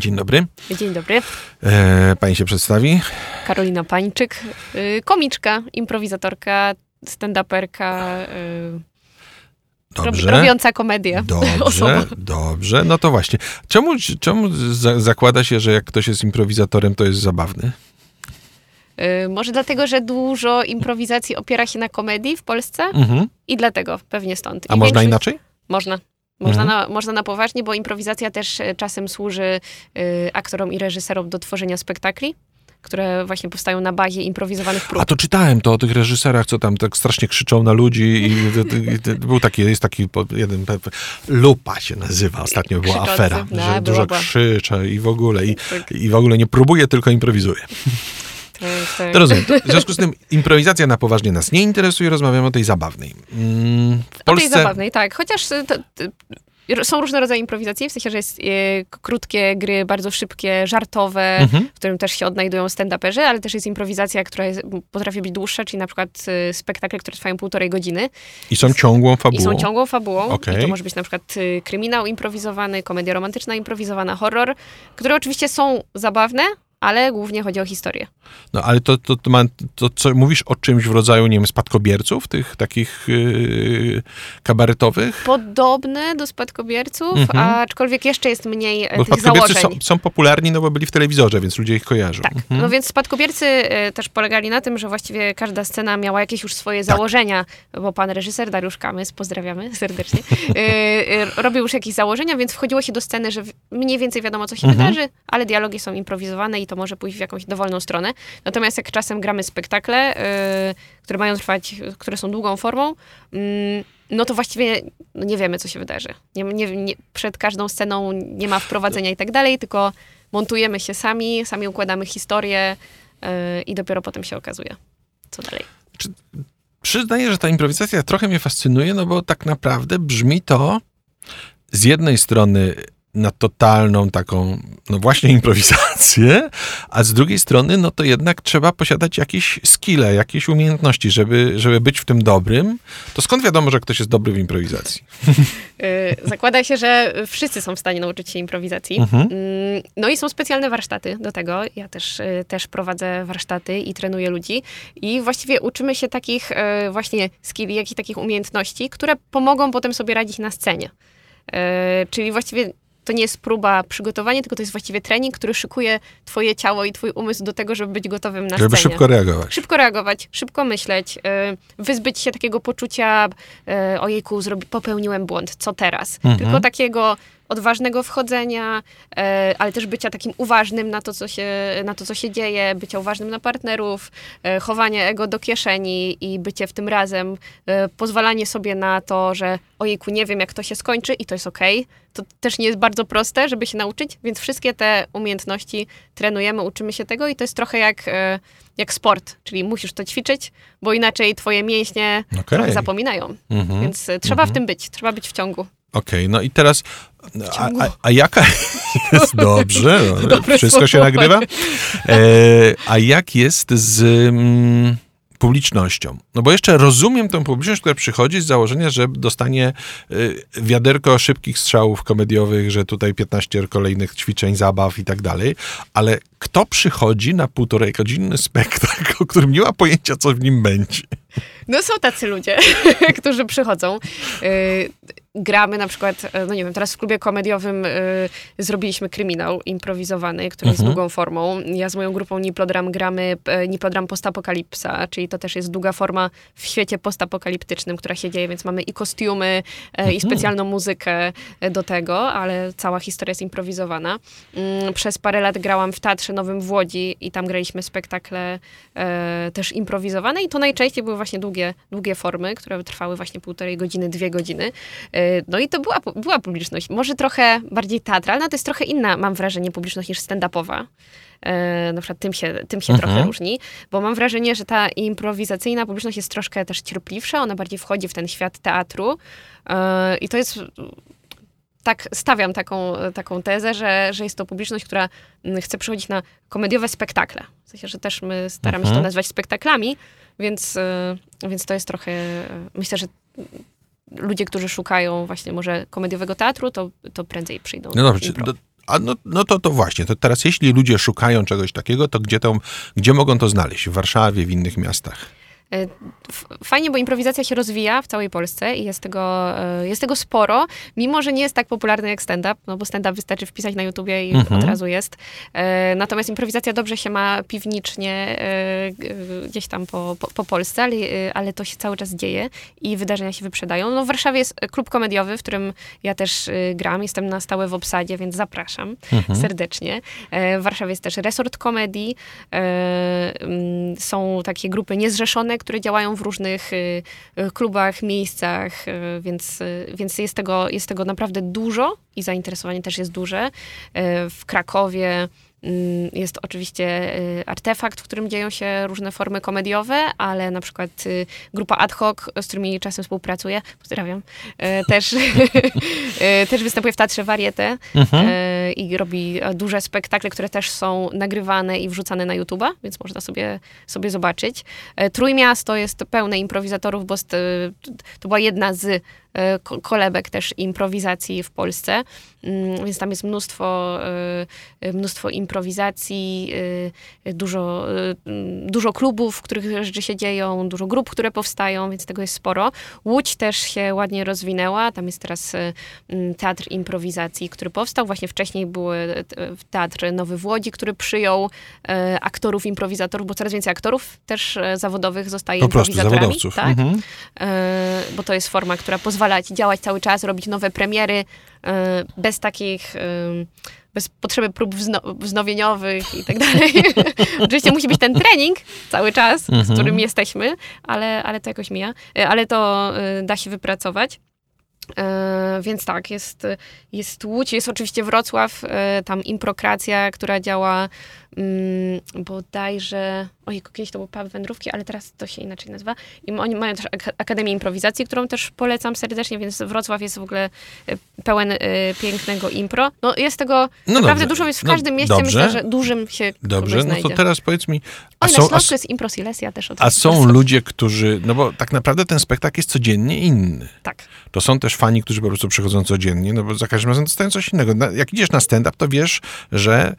Dzień dobry. Dzień dobry. E, pani się przedstawi? Karolina Pańczyk, y, komiczka, improwizatorka, stand-uperka, y, Dobrze. robiąca komedię. Dobrze, dobrze. No to właśnie. Czemu, czemu za, zakłada się, że jak ktoś jest improwizatorem, to jest zabawny? Y, może dlatego, że dużo improwizacji opiera się na komedii w Polsce Mhm. i dlatego pewnie stąd. A I można większość- inaczej? Można. Można, Mhm. na, można na poważnie, bo improwizacja też e, czasem służy y, aktorom i reżyserom do tworzenia spektakli, które właśnie powstają na bazie improwizowanych prób. A to czytałem to o tych reżyserach, co tam tak strasznie krzyczą na ludzi i, i, i, był taki, jest taki jeden, Lupa się nazywa, ostatnio była Krzyczący. afera, No, że dużo była. krzyczę i w ogóle, i, Tak, i w ogóle nie próbuje, tylko improwizuje. tak. To rozumiem. W związku z tym improwizacja na poważnie nas nie interesuje, rozmawiamy o tej zabawnej. Mm, W O tej Polsce... zabawnej, tak. Chociaż y, to, to, są różne rodzaje improwizacji, w sensie, że jest y, k- krótkie gry, bardzo szybkie, żartowe, Mhm. w którym też się odnajdują stand-uperzy, ale też jest improwizacja, która jest, potrafi być dłuższa, czyli na przykład y, spektakle, które trwają półtorej godziny I są ciągłą fabułą. i są ciągłą fabułą. Okej. I to może być na przykład y, kryminał improwizowany, komedia romantyczna improwizowana, horror, które oczywiście są zabawne, ale głównie chodzi o historię. No ale to, to, to, ma, to co mówisz o czymś w rodzaju, nie wiem, spadkobierców, tych takich yy, kabaretowych? Podobne do spadkobierców, Mhm. aczkolwiek jeszcze jest mniej e, Bo tych spadkobiercy założeń. są, są popularni, no bo byli w telewizorze, więc ludzie ich kojarzą. Tak. Mhm. No więc spadkobiercy e, też polegali na tym, że właściwie każda scena miała jakieś już swoje Tak. założenia, bo pan reżyser Dariusz Kamys, pozdrawiamy serdecznie, e, e, robił już jakieś założenia, więc wchodziło się do sceny, że mniej więcej wiadomo, co się Mhm. wydarzy, ale dialogi są improwizowane i to może pójść w jakąś dowolną stronę. Natomiast jak czasem gramy spektakle, e, które mają trwać, które są długą formą, mm, no to właściwie no nie wiemy, co się wydarzy. Nie, nie, nie, przed każdą sceną nie ma wprowadzenia i tak dalej, tylko montujemy się sami, sami układamy historię yy, i dopiero potem się okazuje, co dalej. Przyznaję, że ta improwizacja trochę mnie fascynuje, no bo tak naprawdę brzmi to z jednej strony na totalną taką, no właśnie improwizację, a z drugiej strony, no to jednak trzeba posiadać jakieś skille, jakieś umiejętności, żeby, żeby być w tym dobrym. To skąd wiadomo, że ktoś jest dobry w improwizacji? Yy, zakłada się, że wszyscy są w stanie nauczyć się improwizacji. Mhm. Mm, No i są specjalne warsztaty do tego. Ja też, y, też prowadzę warsztaty i trenuję ludzi. I właściwie uczymy się takich y, właśnie skilli, jak i takich umiejętności, które pomogą potem sobie radzić na scenie. Y, Czyli właściwie to nie jest próba przygotowania, tylko to jest właściwie trening, który szykuje twoje ciało i twój umysł do tego, żeby być gotowym na Żeby scenie. szybko reagować. Szybko reagować, szybko myśleć, y, wyzbyć się takiego poczucia, y, ojejku, zrobi, popełniłem błąd, co teraz? Mhm. Tylko takiego odważnego wchodzenia, y, ale też bycia takim uważnym na to, co się, na to, co się dzieje, bycia uważnym na partnerów, y, chowanie ego do kieszeni i bycie w tym razem, y, pozwalanie sobie na to, że ojejku, nie wiem, jak to się skończy i to jest okej. To też nie jest bardzo proste, żeby się nauczyć, więc wszystkie te umiejętności trenujemy, uczymy się tego i to jest trochę jak, e, jak sport, czyli musisz to ćwiczyć, bo inaczej twoje mięśnie Okej. trochę zapominają. Mhm. Więc e, trzeba w tym być, trzeba być w ciągu. Okej, no i teraz, a, ciągu. a, a jaka jest dobrze, no, Dobre wszystko się nagrywa. E, a jak jest z mm, publicznością? No bo jeszcze rozumiem tą publiczność, która przychodzi z założenia, że dostanie y, wiaderko szybkich strzałów komediowych, że tutaj 15 kolejnych ćwiczeń, zabaw i tak dalej, ale kto przychodzi na półtorej godzinny spektakl, o którym nie ma pojęcia, co w nim będzie? No są tacy ludzie, którzy przychodzą. Y, gramy na przykład, e, no nie wiem, teraz w klubie komediowym y, zrobiliśmy kryminał improwizowany, który jest Mhm. długą formą. Ja z moją grupą Niplodram gramy e, Niplodram Postapokalipsa, czyli to też jest długa forma w świecie postapokaliptycznym, która się dzieje, więc mamy i kostiumy, e, i specjalną muzykę do tego, ale cała historia jest improwizowana. Mm, Przez parę lat grałam w Teatrze Nowym w Łodzi i tam graliśmy spektakle też improwizowane i to najczęściej były właśnie długie, długie formy, które trwały właśnie półtorej godziny, dwie godziny. E, No i to była, była publiczność, może trochę bardziej teatralna, to jest trochę inna, mam wrażenie, publiczność niż stand-upowa. E, na przykład tym się, tym się Mhm. trochę różni, bo mam wrażenie, że ta improwizacyjna publiczność jest troszkę też cierpliwsza, ona bardziej wchodzi w ten świat teatru e, i to jest tak stawiam taką, taką tezę, że, że jest to publiczność, która mm, chce przychodzić na komediowe spektakle. W sensie, że też my staramy się Mhm. to nazwać spektaklami, więc, y, więc to jest trochę, y, myślę, że ludzie, którzy szukają właśnie może komediowego teatru, to, to prędzej przyjdą No dobrze, do, A no, no to, to właśnie, to teraz jeśli ludzie szukają czegoś takiego, to gdzie, to, gdzie mogą to znaleźć? W Warszawie, w innych miastach? E, fajnie, bo improwizacja się rozwija w całej Polsce i jest tego, e, jest tego sporo, mimo że nie jest tak popularny jak stand-up, no bo stand-up wystarczy wpisać na YouTubie i mhm. od razu jest. E, natomiast improwizacja dobrze się ma piwnicznie gdzieś tam po, po, po Polsce, ale, ale to się cały czas dzieje i wydarzenia się wyprzedają. No w Warszawie jest klub komediowy, w którym ja też gram, jestem na stałe w obsadzie, więc zapraszam mhm. serdecznie. W Warszawie jest też resort komedii, są takie grupy niezrzeszone, które działają w różnych y, y, klubach, miejscach, y, więc, więc jest, tego, jest tego naprawdę dużo i zainteresowanie też jest duże. W Krakowie jest oczywiście y, artefakt, w którym dzieją się różne formy komediowe, ale na przykład y, grupa ad hoc, z którymi czasem współpracuję, pozdrawiam, y, też, też występuje w Teatrze Varieté mhm. i robi duże spektakle, które też są nagrywane i wrzucane na YouTube'a, więc można sobie, sobie zobaczyć. Trójmiasto jest pełne improwizatorów, bo to była jedna z kolebek też improwizacji w Polsce, mm, więc tam jest mnóstwo, e, mnóstwo improwizacji, e, dużo, dużo klubów, w których rzeczy się dzieją, dużo grup, które powstają, więc tego jest sporo. Łódź też się ładnie rozwinęła, tam jest teraz teatr improwizacji, który powstał, właśnie wcześniej był teatr Nowy w Łodzi, który przyjął aktorów, improwizatorów, bo coraz więcej aktorów też zawodowych zostaje po improwizatorami. Prostu tak? Mhm. Bo to jest forma, która pozwala pozwalać działać cały czas, robić nowe premiery e, bez takich e, bez potrzeby prób wzno wznowieniowych i tak dalej. Oczywiście musi być ten trening cały czas, z mhm. którym jesteśmy, ale, ale to jakoś mija. E, ale to da się wypracować. Więc tak, jest, jest Łódź, jest oczywiście Wrocław, tam improkracja, która działa bodajże, ojej, kiedyś to był pub wędrówki, ale teraz to się inaczej nazywa. I oni mają też ak Akademię Improwizacji, którą też polecam serdecznie, więc Wrocław jest w ogóle e, pełen y, pięknego impro. No jest tego no naprawdę dobrze. dużo, jest w no każdym no, mieście, dobrze. myślę, że dużym się Dobrze, no to teraz powiedz mi... A Oj, są, na Śląsku jest Impro Silesia też. A są ludzie, którzy, no bo tak naprawdę ten spektakl jest codziennie inny. Tak. To są też fani, którzy po prostu przychodzą codziennie, no bo za każdym razem dostają coś innego. Jak idziesz na stand-up, to wiesz, że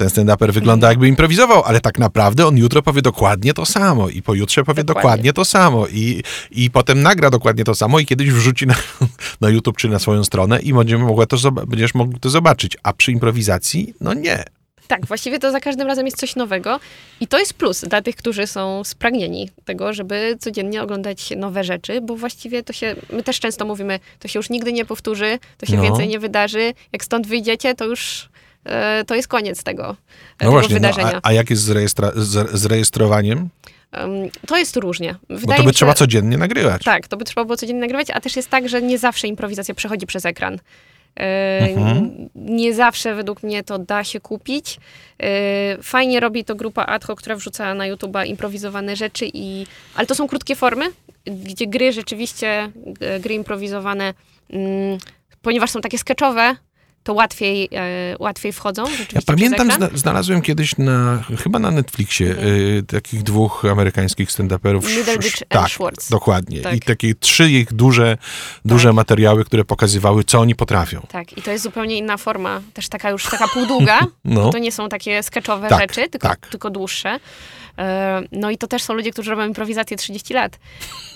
ten stand-uper wygląda jakby improwizował, ale tak naprawdę on jutro powie dokładnie to samo i pojutrze powie dokładnie, dokładnie to samo i, i potem nagra dokładnie to samo i kiedyś wrzuci na, na YouTube czy na swoją stronę i będziemy mogła to, będziesz mógł to zobaczyć. A przy improwizacji, no nie. Tak, właściwie to za każdym razem jest coś nowego i to jest plus dla tych, którzy są spragnieni tego, żeby codziennie oglądać nowe rzeczy, bo właściwie to się, my też często mówimy, to się już nigdy nie powtórzy, to się no. więcej nie wydarzy, jak stąd wyjdziecie, to już to jest koniec tego, no tego właśnie, wydarzenia. No, a, a, jak jest z, rejestra- z, z rejestrowaniem? To jest różnie. Wydaje Bo to by się, trzeba codziennie nagrywać. Tak, to by trzeba było codziennie nagrywać, a też jest tak, że nie zawsze improwizacja przechodzi przez ekran. E, mhm. Nie zawsze według mnie to da się kupić. E, fajnie robi to grupa ad hoc, która wrzuca na YouTube'a improwizowane rzeczy, i, ale to są krótkie formy, gdzie gry rzeczywiście, gry improwizowane, mm, ponieważ są takie sketchowe, to łatwiej, e, łatwiej wchodzą. Ja pamiętam, zna, znalazłem kiedyś na, chyba na Netflixie mhm. e, takich dwóch amerykańskich stand-uperów. Middleditch tak, Schwartz. dokładnie. Tak. I takie trzy ich duże, duże tak. materiały, które pokazywały, co oni potrafią. Tak, i to jest zupełnie inna forma, też taka już taka półdługa. no. To nie są takie sketchowe tak, rzeczy, tylko, tak. tylko dłuższe. E, no i to też są ludzie, którzy robią improwizację 30 lat.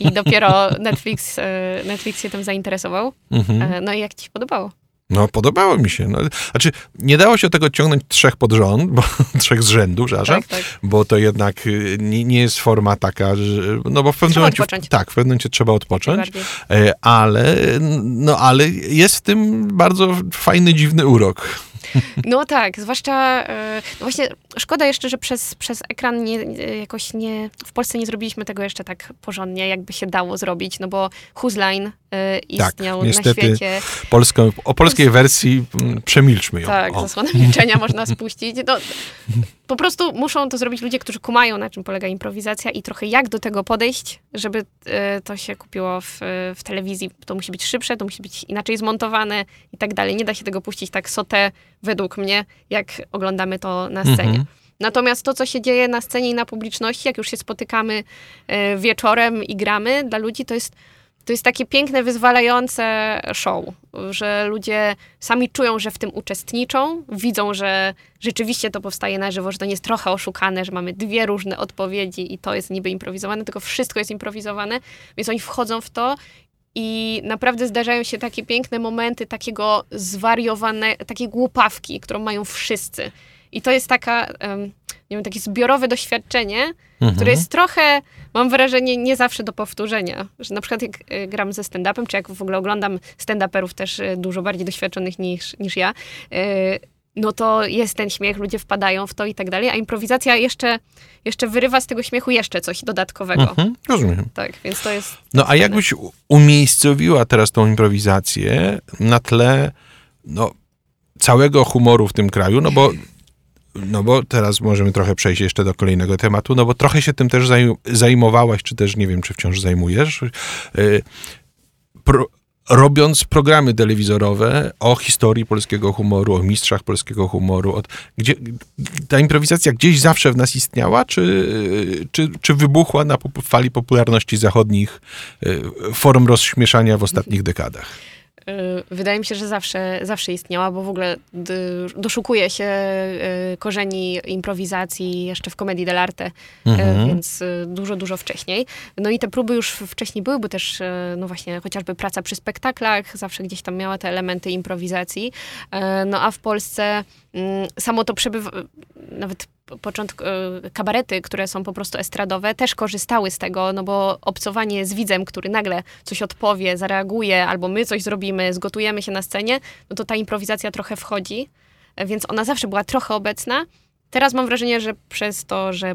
I dopiero Netflix, Netflix się tym zainteresował. Mhm. No i jak ci się podobało? No, podobało mi się. No, znaczy, nie dało się tego ciągnąć trzech pod rząd, bo trzech z rzędu, tak, tak. bo to jednak y, nie, nie, jest forma taka, że, no bo w pewnym momencie, odpocząć. tak, w pewnym momencie trzeba odpocząć, e, ale, no, ale jest w tym bardzo fajny, dziwny urok. No tak, zwłaszcza, e, no właśnie szkoda jeszcze, że przez, przez ekran nie, jakoś nie, w Polsce nie zrobiliśmy tego jeszcze tak porządnie, jakby się dało zrobić, no bo Huzline e, istniał tak, niestety, na świecie. Polską, o polskiej wersji mm, przemilczmy ją. Tak, zasłonę milczenia można spuścić. No, po prostu muszą to zrobić ludzie, którzy kumają, na czym polega improwizacja i trochę jak do tego podejść, żeby e, to się kupiło w, w telewizji. To musi być szybsze, to musi być inaczej zmontowane i tak dalej. Nie da się tego puścić tak sotę, według mnie, jak oglądamy to na scenie. Mhm. Natomiast to, co się dzieje na scenie i na publiczności, jak już się spotykamy e, wieczorem i gramy, dla ludzi to jest to jest takie piękne, wyzwalające show, że ludzie sami czują, że w tym uczestniczą, widzą, że rzeczywiście to powstaje na żywo, że to nie jest trochę oszukane, że mamy dwie różne odpowiedzi i to jest niby improwizowane, tylko wszystko jest improwizowane, więc oni wchodzą w to i naprawdę zdarzają się takie piękne momenty takiego zwariowane, takiej głupawki, którą mają wszyscy. I to jest taka, um, nie wiem, takie zbiorowe doświadczenie, mhm. które jest trochę, mam wrażenie, nie zawsze do powtórzenia. Że na przykład jak y, gram ze stand-upem, czy jak w ogóle oglądam stand-uperów też y, dużo bardziej doświadczonych niż, niż ja, y, no to jest ten śmiech, ludzie wpadają w to i tak dalej, a improwizacja jeszcze, jeszcze wyrywa z tego śmiechu jeszcze coś dodatkowego. Mhm, rozumiem. Tak, więc to jest... No a jakbyś umiejscowiła teraz tą improwizację na tle no, całego humoru w tym kraju, no bo no bo teraz możemy trochę przejść jeszcze do kolejnego tematu, no bo trochę się tym też zajmowałaś, czy też nie wiem, czy wciąż zajmujesz. Y, pro, robiąc programy telewizorowe o historii polskiego humoru, o mistrzach polskiego humoru, od, gdzie ta improwizacja gdzieś zawsze w nas istniała, czy, czy, czy wybuchła na fali popularności zachodnich y, form rozśmieszania w ostatnich dekadach? Y, wydaje mi się, że zawsze, zawsze istniała, bo w ogóle doszukuje się y, korzeni improwizacji jeszcze w komedii dell'arte, y, mhm. więc dużo, dużo wcześniej. No i te próby już wcześniej były, bo też no właśnie chociażby praca przy spektaklach zawsze gdzieś tam miała te elementy improwizacji. No a w Polsce samo to przebywa, nawet początku, e, kabarety, które są po prostu estradowe, też korzystały z tego, no bo obcowanie z widzem, który nagle coś odpowie, zareaguje, albo my coś zrobimy, zgotujemy się na scenie, no to ta improwizacja trochę wchodzi, więc ona zawsze była trochę obecna. Teraz mam wrażenie, że przez to, że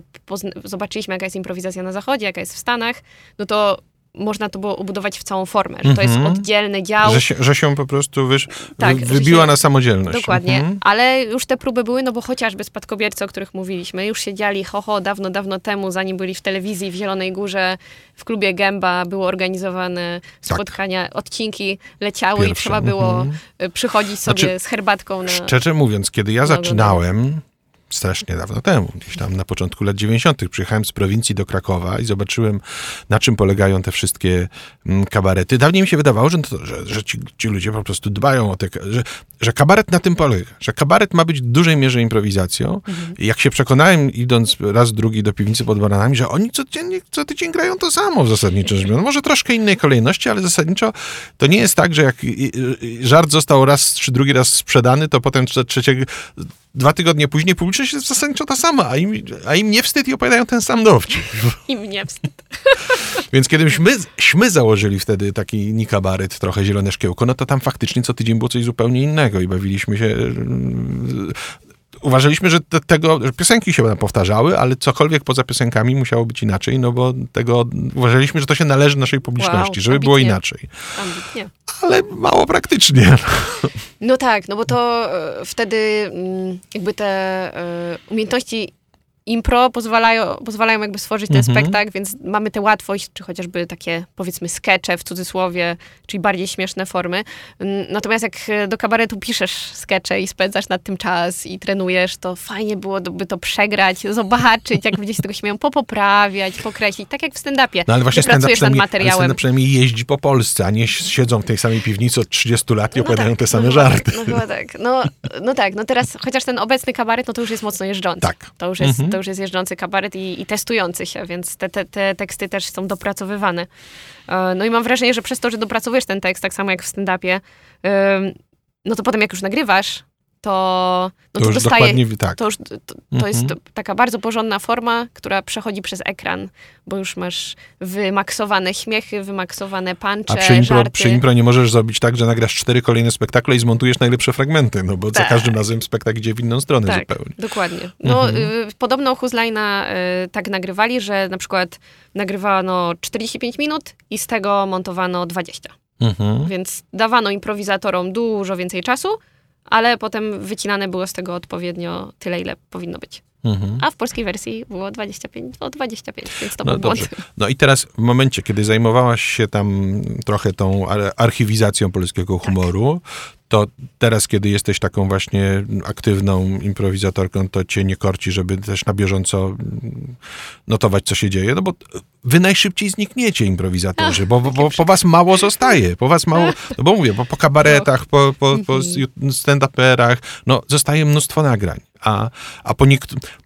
zobaczyliśmy, jaka jest improwizacja na Zachodzie, jaka jest w Stanach, no to można to było obudować w całą formę, że to jest mhm. oddzielny dział. Że się, że się po prostu tak, wybiła się, na samodzielność. Dokładnie, mhm. ale już te próby były, no bo chociażby spadkobiercy, o których mówiliśmy, już siedzieli ho, ho dawno, dawno temu, zanim byli w telewizji w Zielonej Górze, w klubie Gęba były organizowane tak. spotkania, tak. odcinki leciały Pierwsze. i trzeba było mhm. przychodzić sobie znaczy, z herbatką na... Szczerze mówiąc, kiedy ja zaczynałem, strasznie dawno temu, gdzieś tam na początku lat 90. Przyjechałem z prowincji do Krakowa i zobaczyłem, na czym polegają te wszystkie mm, kabarety. Dawniej mi się wydawało, że, że, że ci, ci, ludzie po prostu dbają o te, że, że kabaret na tym polega, że kabaret ma być w dużej mierze improwizacją. Mhm. Jak się przekonałem, idąc raz, drugi do piwnicy pod baranami, że oni codziennie, co tydzień grają to samo zasadniczo rzecz biorąc. Może troszkę innej kolejności, ale zasadniczo to nie jest tak, że jak żart został raz czy drugi raz sprzedany, to potem trzeciego dwa tygodnie później publiczność jest zasadniczo ta sama, a im, a im nie wstyd i opowiadają ten sam dowcip. Im nie wstyd. Więc kiedyśmy my założyli wtedy taki nikabaret, trochę zielone szkiełko, no to tam faktycznie co tydzień było coś zupełnie innego i bawiliśmy się uważaliśmy, że te, tego, że piosenki się będą powtarzały, ale cokolwiek poza piosenkami musiało być inaczej, no bo tego uważaliśmy, że to się należy naszej publiczności, wow, żeby ambitnie. było inaczej. Ambitnie. Ale mało praktycznie. No tak, no bo to e, wtedy mm, jakby te e, umiejętności impro pozwalają, pozwalają jakby stworzyć ten mhm. spektakl, więc mamy tę łatwość, czy chociażby takie powiedzmy skecze w cudzysłowie, czyli bardziej śmieszne formy. Natomiast jak do kabaretu piszesz skecze i spędzasz nad tym czas i trenujesz, to fajnie byłoby to przegrać, zobaczyć, jak ludzie się tego śmieją, popoprawiać, pokreślić, tak jak w stand-upie. No ale właśnie stand-up nad materiałem. stand przynajmniej jeździ po Polsce, a nie siedzą w tej samej piwnicy od 30 lat i no opowiadają tak, te same no żarty. Tak, no, tak. No, no tak, no teraz chociaż ten obecny kabaret, no to już jest mocno jeżdżący. Tak. To już jest, mhm. Już jest jeżdżący kabaret i, i testujący się, więc te, te, te teksty też są dopracowywane. E, no i mam wrażenie, że przez to, że dopracowujesz ten tekst, tak samo jak w stand-upie, no to potem jak już nagrywasz, to, no to, to dostaje, tak. to, już, to, to mhm. jest taka bardzo porządna forma, która przechodzi przez ekran, bo już masz wymaksowane śmiechy, wymaksowane pancze, A przy impro, żarty. przy impro nie możesz zrobić tak, że nagrasz cztery kolejne spektakle i zmontujesz najlepsze fragmenty, no bo tak. za każdym razem spektakl idzie w inną stronę tak, zupełnie. dokładnie. No, mhm. y, podobno Huzlajna y, tak nagrywali, że na przykład nagrywano 45 minut i z tego montowano 20. Mhm. Więc dawano improwizatorom dużo więcej czasu, ale potem wycinane było z tego odpowiednio tyle, ile powinno być. Mhm. A w polskiej wersji było 25, o 25, więc to no był błąd. No i teraz w momencie, kiedy zajmowałaś się tam trochę tą archiwizacją polskiego tak. humoru, tak to teraz, kiedy jesteś taką właśnie aktywną improwizatorką, to cię nie korci, żeby też na bieżąco notować, co się dzieje, no bo wy najszybciej znikniecie, improwizatorzy, bo, bo, bo po was mało zostaje, po was mało, no bo mówię, po, po kabaretach, po, po, po mhm. stand-uperach, no zostaje mnóstwo nagrań, a, a po niektórych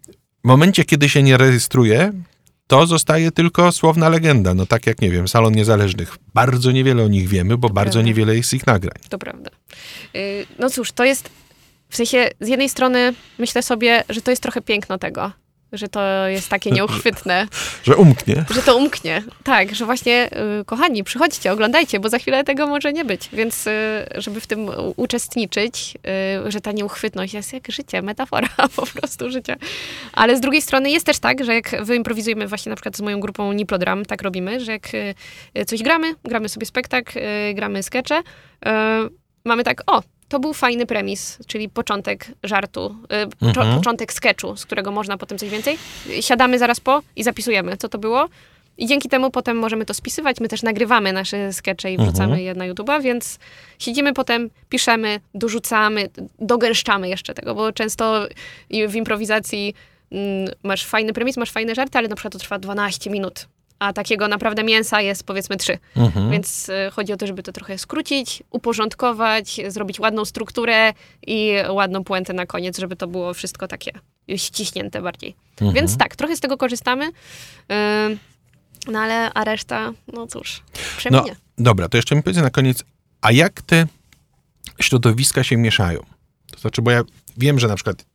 w momencie, kiedy się nie rejestruje, to zostaje tylko słowna legenda. No tak jak, nie wiem, Salon Niezależnych. Bardzo niewiele o nich wiemy, bo to bardzo prawda. niewiele jest ich nagrań. To prawda. Y, no cóż, to jest, w sensie, z jednej strony myślę sobie, że to jest trochę piękno tego, że to jest takie nieuchwytne. że umknie. Że to umknie. Tak, że właśnie, y, kochani, przychodźcie, oglądajcie, bo za chwilę tego może nie być. Więc, y, żeby w tym uczestniczyć, y, że ta nieuchwytność jest jak życie, metafora po prostu życia. Ale z drugiej strony jest też tak, że jak wyimprowizujemy właśnie na przykład z moją grupą Niplodram, tak robimy, że jak coś gramy, gramy sobie spektakl, gramy skecze, mamy tak, o, to był fajny premis, czyli początek żartu, y, mhm. początek sketchu, z którego można potem coś więcej. Siadamy zaraz po i zapisujemy, co to było. I dzięki temu potem możemy to spisywać. My też nagrywamy nasze skecze i wrzucamy mhm. je na YouTube'a, więc siedzimy potem, piszemy, dorzucamy, dogęszczamy jeszcze tego, bo często w improwizacji mm, masz fajny premis, masz fajne żarty, ale na przykład to trwa 12 minut a takiego naprawdę mięsa jest powiedzmy trzy. Mhm. Więc y, chodzi o to, żeby to trochę skrócić, uporządkować, zrobić ładną strukturę i ładną puentę na koniec, żeby to było wszystko takie ściśnięte bardziej. Mhm. Więc tak, trochę z tego korzystamy. Y, no ale, a reszta, no cóż, przeminie. No, dobra, to jeszcze mi powiedz na koniec, a jak te środowiska się mieszają? To znaczy, bo ja wiem, że na przykład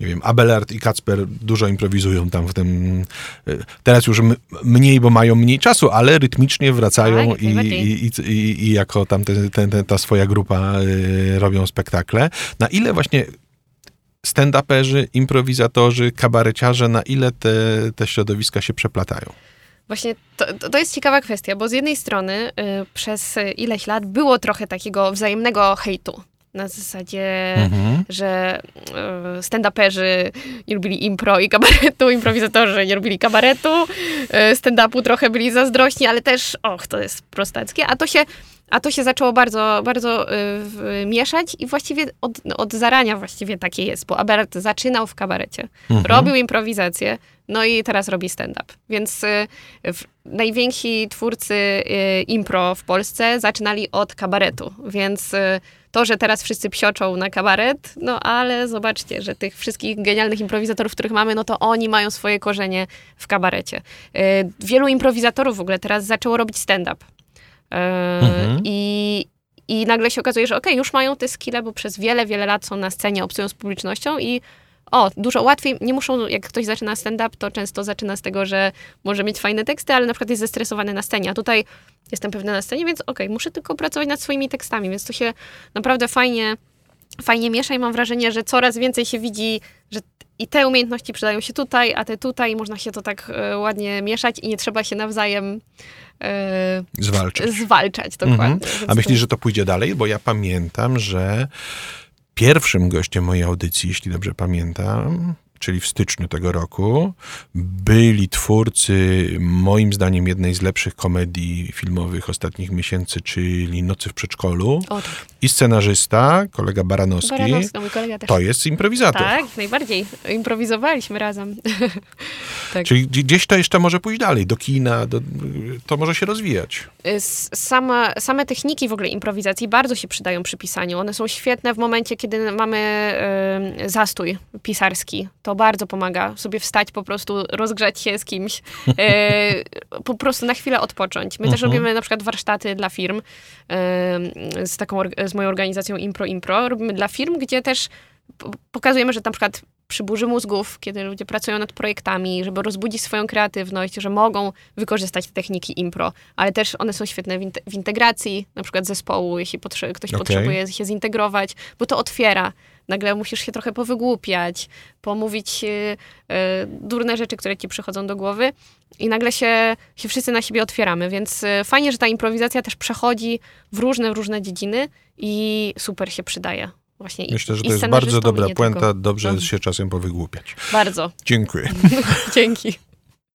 nie wiem, Abelard i Kacper dużo improwizują tam w tym. Y, teraz już mniej, bo mają mniej czasu, ale rytmicznie wracają tak, i, i, i, i, jako tam te, te, te, ta swoja grupa y, robią spektakle. Na ile właśnie stand-uperzy, improwizatorzy, kabareciarze, na ile te, te środowiska się przeplatają? Właśnie to, to jest ciekawa kwestia, bo z jednej strony y, przez ileś lat było trochę takiego wzajemnego hejtu na zasadzie, mhm. że e, stand-uperzy nie lubili impro i kabaretu, improwizatorzy nie lubili kabaretu, e, stand-upu trochę byli zazdrośni, ale też, och, to jest prostackie, a to się, a to się zaczęło bardzo, bardzo y, mieszać i właściwie od, od zarania właściwie takie jest, bo Abert zaczynał w kabarecie, mhm. robił improwizację, no i teraz robi stand-up. Więc y, najwięksi twórcy impro w Polsce zaczynali od kabaretu, więc to, że teraz wszyscy psioczą na kabaret, no ale zobaczcie, że tych wszystkich genialnych improwizatorów, których mamy, no to oni mają swoje korzenie w kabarecie. Y, wielu improwizatorów w ogóle teraz zaczęło robić stand-up. Y, mhm. I, I nagle się okazuje, że okej, okay, już mają te skille, bo przez wiele, wiele lat są na scenie, obcują z publicznością i o, dużo łatwiej, nie muszą, jak ktoś zaczyna stand-up, to często zaczyna z tego, że może mieć fajne teksty, ale na przykład jest zestresowany na scenie, a tutaj jestem pewna na scenie, więc okej, okay, muszę tylko pracować nad swoimi tekstami, więc to się naprawdę fajnie, fajnie miesza i mam wrażenie, że coraz więcej się widzi, że i te umiejętności przydają się tutaj, a te tutaj, można się to tak e, ładnie mieszać i nie trzeba się nawzajem e, zwalczać. zwalczać dokładnie. Mhm. A myślisz, że to pójdzie dalej? Bo ja pamiętam, że pierwszym gościem mojej audycji, jeśli dobrze pamiętam, czyli w styczniu tego roku, byli twórcy, moim zdaniem, jednej z lepszych komedii filmowych ostatnich miesięcy, czyli Nocy w przedszkolu. O, tak. I scenarzysta, kolega Baranowski. Baranowski mój kolega też. To jest improwizator. Tak, najbardziej. Improwizowaliśmy razem. tak. Czyli gdzieś to jeszcze może pójść dalej, do kina, do, to może się rozwijać. Sama, same techniki w ogóle improwizacji bardzo się przydają przy pisaniu. One są świetne w momencie, kiedy mamy y, zastój pisarski to bardzo pomaga sobie wstać, po prostu rozgrzać się z kimś, e, po prostu na chwilę odpocząć. My też mhm. robimy na przykład warsztaty dla firm e, z taką, z moją organizacją Impro Impro. Robimy dla firm, gdzie też pokazujemy, że na przykład przy burzy mózgów, kiedy ludzie pracują nad projektami, żeby rozbudzić swoją kreatywność, że mogą wykorzystać te techniki impro, ale też one są świetne w, integracji, na przykład zespołu, jeśli potrze ktoś okay. potrzebuje się zintegrować, bo to otwiera nagle musisz się trochę powygłupiać, pomówić yy, durne rzeczy, które ci przychodzą do głowy i nagle się, się wszyscy na siebie otwieramy, więc yy, fajnie, że ta improwizacja też przechodzi w różne, w różne dziedziny i super się przydaje. Właśnie Myślę, że to jest bardzo dobra puenta. Dobrze No. jest się czasem powygłupiać. Bardzo. Dziękuję. Dzięki.